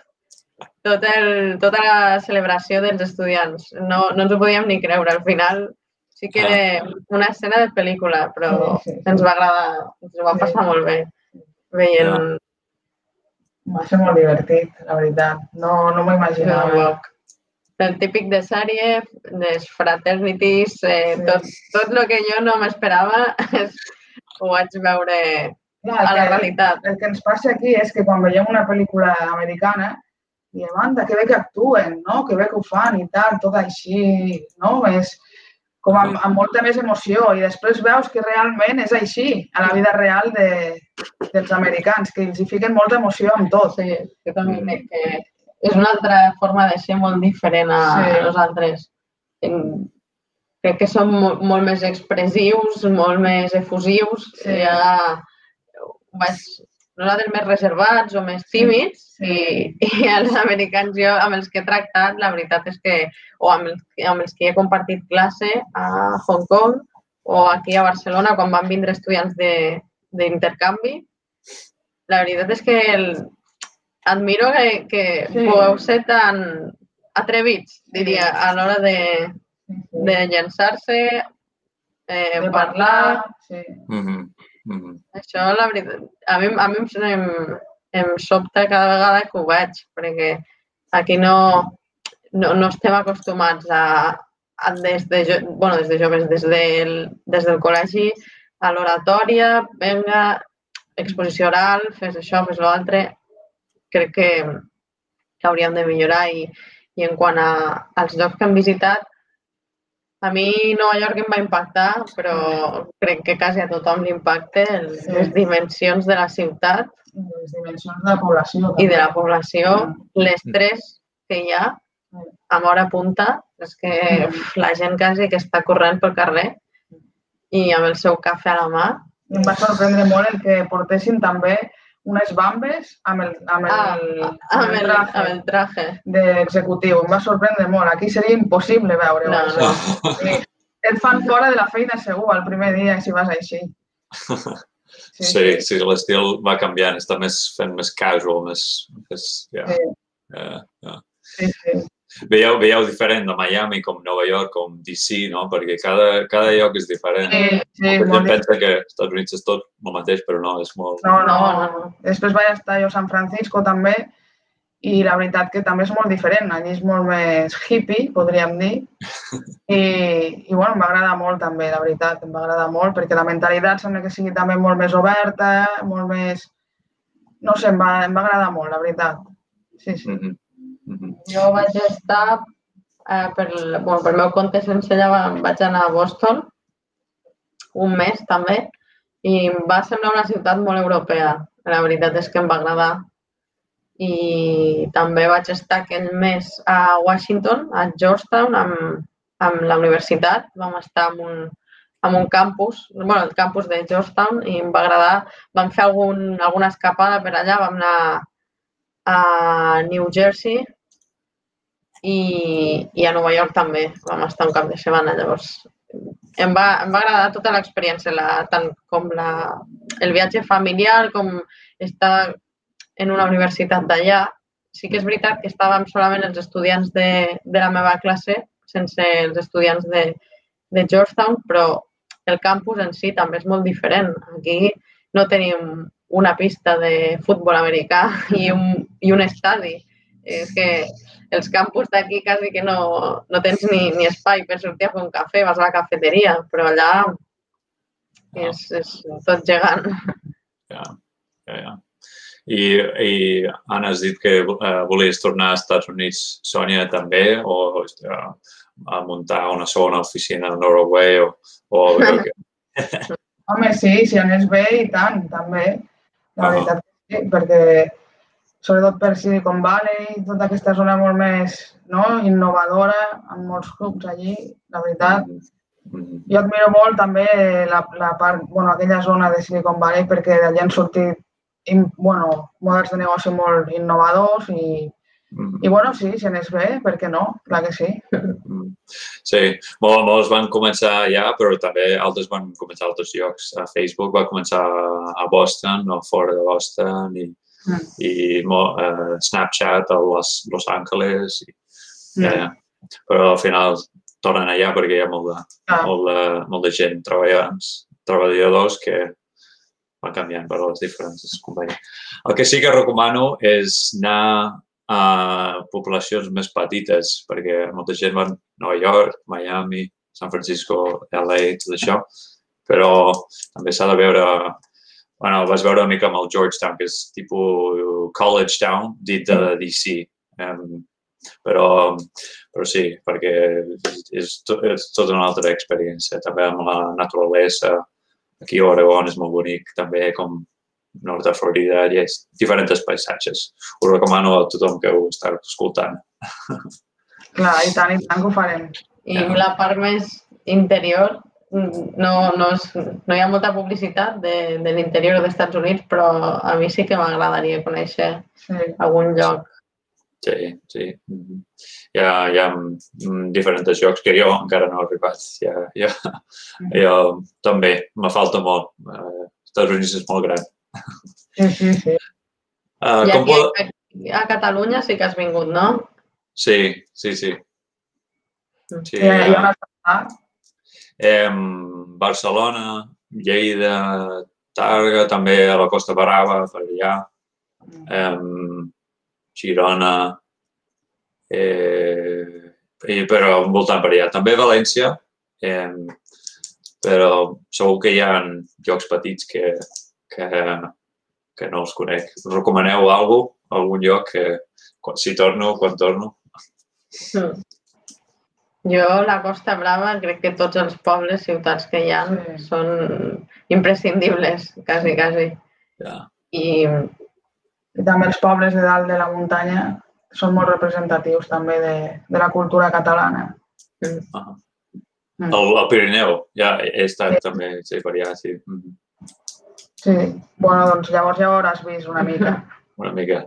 tot el, tota la celebració dels estudiants. No, no ens ho podíem ni creure. Al final sí que era una escena de pel·lícula, però Sí, sí, sí. ens va agradar, ens ho vam passar Sí. molt bé veient Va ser molt divertit, la veritat. No, no m'ho imaginava. York. El típic de sèrie, les fraternities, eh, Sí. tot, tot el que jo no m'esperava ho vaig veure Clar, a la que- realitat. el que ens passa aquí és que quan veiem una pel·lícula americana diem, anda, que bé que actuen, no? que bé que ho fan i tal, tot així, no? És com amb, amb molta més emoció i després veus que realment és així, a la vida real de, dels americans, que els hi fiquen molta emoció amb tot. Sí, jo també crec que és una altra forma de ser molt diferent a Sí. nosaltres. En- Crec que som molt, molt més expressius, molt més efusius. Sí. Ja vaig, nosaltres més reservats o més tímids Sí. i, i els americans jo amb els que he tractat la veritat és que o amb els, amb els que he compartit classe a Hong Kong o aquí a Barcelona quan van vindre estudiants de- d'intercanvi la veritat és que el, admiro que, que Sí. pugueu ser tan atrevits, diria, a l'hora de, de llançar-se, eh, de parlar, Sí. Mhm. això, la veritat, a mi, a mi em, em, em sobta cada vegada que ho veig, perquè aquí no, no, no estem acostumats a, a des, de, jo- bueno, des de joves, des del, des del col·legi, a l'oratòria, venga, exposició oral, fes això, fes l'altre. Crec que, que hauríem de millorar i, i en quant a, als llocs que hem visitat, a mi Nova York em va impactar, però crec que quasi a tothom l'impacta el- Sí. les dimensions de la ciutat Les dimensions de la població. i de també. la població, l'estrès que hi ha amb hora punta, és que uf, la gent quasi que està corrent pel carrer i amb el seu cafè a la mà. Em va sorprendre molt el que portessin també unes bambes amb el, amb el, Ah, amb el, traje amb el traje. d'executiu. Em va sorprendre molt. Aquí seria impossible veure-ho. No, això. no. Sí. Et fan fora de la feina segur el primer dia si vas així. Sí, sí, l'estil va canviant, està més fent més casual, més... més ja, Sí. ja, ja. Sí, sí. Veieu, veieu diferent de Miami com Nova York, com DC, no? Perquè cada, cada lloc és diferent. Sí, sí, Molta molt gent pensa que als Estats Units és tot el mateix, però no, és molt... No, no, No. Després vaig estar jo a San Francisco també i la veritat que també és molt diferent. Allí és molt més hippie, podríem dir. I, i bueno, em va agradar molt també, la veritat, em va agradar molt perquè la mentalitat sembla que sigui també molt més oberta, molt més... No sé, em va, em va agradar molt, la veritat. Sí, sí. Mhm, mhm. Jo vaig estar, eh, per, bueno, pel meu compte sense va- vaig anar a Boston un mes també i em va semblar una ciutat molt europea. La veritat és que em va agradar. I també vaig estar aquell mes a Washington, a Georgetown, amb, amb la universitat. Vam estar en un, en un campus, bueno, el campus de Georgetown, i em va agradar. Vam fer algun, alguna escapada per allà, vam anar a New Jersey i, i a Nova York també. Vam estar un cap de setmana, llavors em va, em va agradar tota l'experiència, la, tant com la, el viatge familiar, com estar en una universitat d'allà. Sí que és veritat que estàvem solament els estudiants de, de la meva classe, sense els estudiants de, de Georgetown, però el campus en si també és molt diferent. Aquí no tenim una pista de futbol americà i un, i un estadi. És que els campus d'aquí quasi que no, no tens ni, ni espai per sortir a fer un cafè, vas a la cafeteria, però allà és, és tot gegant. Ja, ja, ja. I, I Anna, has dit que eh, volies tornar als Estats Units, Sònia, també, o eh, a muntar una segona oficina a Norway, o, o Home, sí, si anés bé i tant, també. La veritat que sí, perquè sobretot per Silicon Valley, tota aquesta zona molt més no, innovadora, amb molts clubs allí, la veritat. Mhm. Jo admiro molt també la, la part, bueno, aquella zona de Silicon Valley perquè d'allà han sortit bueno, models de negoci molt innovadors i. i bueno, sí, si anés bé, per què no? Clar que sí. Mm. Sí, mol, molts van començar allà, però també altres van començar a altres llocs. A Facebook va començar a Boston o fora de Boston i, Mm. i mo, uh, Snapchat a Los, Los Angeles. I, ja, ja. Però al final tornen allà perquè hi ha molt de, Ah. molt de, molt de gent treballadors, treballadors que van canviant per les diferents companyies. El que sí que recomano és anar a poblacions més petites, perquè molta gent va a Nova York, Miami, San Francisco, LA, tot això, però també s'ha de veure bueno, vas veure una mica amb el Georgetown, que és tipus college town, dit de DC. Um, però, però sí, perquè és, to, és tota una altra experiència. També amb la naturalesa, aquí a Oregon és molt bonic, també com nord de Florida, hi ha diferents paisatges. Ho recomano a tothom que ho està escoltant. Clar, i tant, i tant que ho farem. I Ja. la part més interior, no, no, és, no hi ha molta publicitat de, de l'interior dels Estats Units, però a mi sí que m'agradaria conèixer Sí. algun lloc. Sí, sí. Hi ha, hi ha diferents jocs que jo encara no he arribat. Ja, ja, jo també, me falta molt. Uh, Estats Units és molt gran. Sí, sí, sí. Uh, I com aquí pot... a, a Catalunya sí que has vingut, no? Sí, sí, sí. sí Hi ha, hi ha uh, una part, em, Barcelona, Lleida, Targa, també a la Costa Brava, per allà. em, Girona, eh, i, però voltant per allà. També València, em, però segur que hi ha llocs petits que, que, que no els conec. Recomaneu alguna algun lloc que quan, si torno, quan torno? Mm. Jo, la Costa Brava, crec que tots els pobles, ciutats que hi ha Sí. són imprescindibles, quasi, quasi. Ja. I I també els pobles de dalt de la muntanya són molt representatius també de, de la cultura catalana. Ah. Mm. El, el Pirineu, ja he estat també, sí, per allà, sí. Mhm. Sí. Bueno, doncs llavors ja ho hauràs vist una mica. Una mica.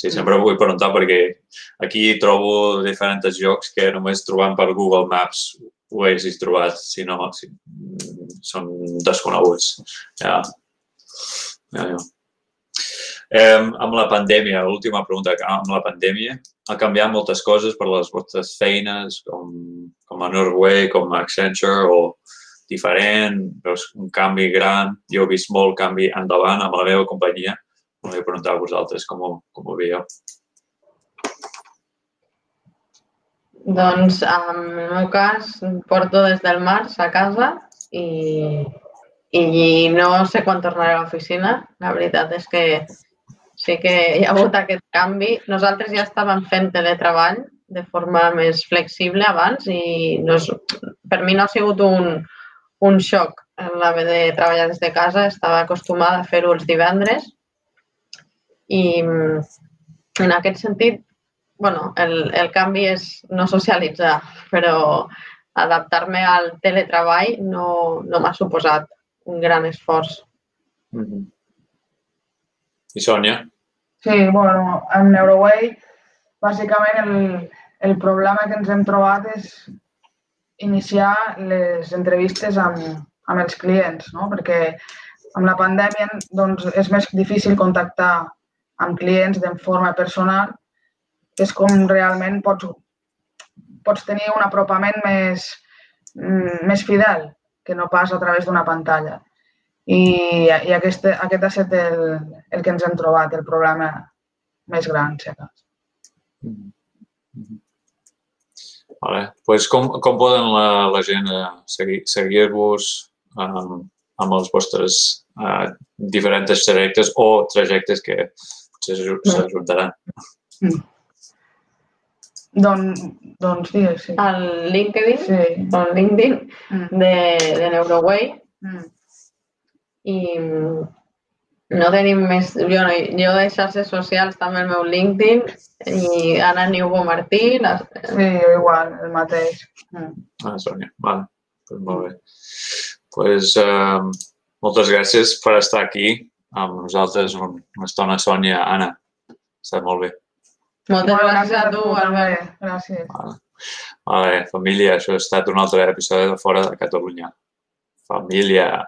Sí, sempre vull preguntar perquè aquí trobo diferents llocs que només trobant per Google Maps ho haguessis trobat, si no, si, són desconeguts. Ja. Ja, ja. Eh, amb la pandèmia, l'última pregunta, amb la pandèmia ha canviat moltes coses per les vostres feines, com, com a Norway, com a Accenture, o diferent, veus un canvi gran. Jo he vist molt canvi endavant amb la meva companyia. Volia preguntar a vosaltres com, ho- com ho veieu. Doncs en el meu cas porto des del març a casa i, i no sé quan tornaré a l'oficina. La veritat és que sí que hi ha hagut aquest canvi. Nosaltres ja estàvem fent teletreball de forma més flexible abans i no és, per mi no ha sigut un, un xoc l'haver de treballar des de casa. Estava acostumada a fer-ho els divendres i mm, en aquest sentit bueno, el, el canvi és no socialitzar, però adaptar-me al teletreball no, no m'ha suposat un gran esforç. Mm -hmm. I Sònia? Sí, bueno, en Neuroway, bàsicament el, el problema que ens hem trobat és iniciar les entrevistes amb, amb els clients, no? perquè amb la pandèmia doncs, és més difícil contactar amb clients de forma personal, que és com realment pots, pots tenir un apropament més, mm, més fidel que no pas a través d'una pantalla. I, i aquest, aquest ha estat el, el que ens hem trobat, el problema més gran, si acaso. Mm -hmm. Vale. Pues com, com poden la, la gent eh, seguir- seguir-vos um, amb els vostres uh, diferents trajectes o trajectes que potser s'aju- s'ajuntaran? Doncs, doncs digues, sí. Al LinkedIn, Sí. al LinkedIn Mm. de, de Neuroway Mm. i mm, no tenim més... Jo, no, jo de xarxes socials també el meu LinkedIn i Anna Niugo Martí, les, Sí, igual, el mateix. Mm. Ah, Sònia, vale. Pues molt bé. Pues, um, moltes gràcies per estar aquí amb nosaltres un- una estona, Sònia, Anna. Estat molt bé. moltes Molt gràcies a tu, Albert. Gràcies. Vale. vale, família, això ha estat un altre episodi de Fora de Catalunya. Família.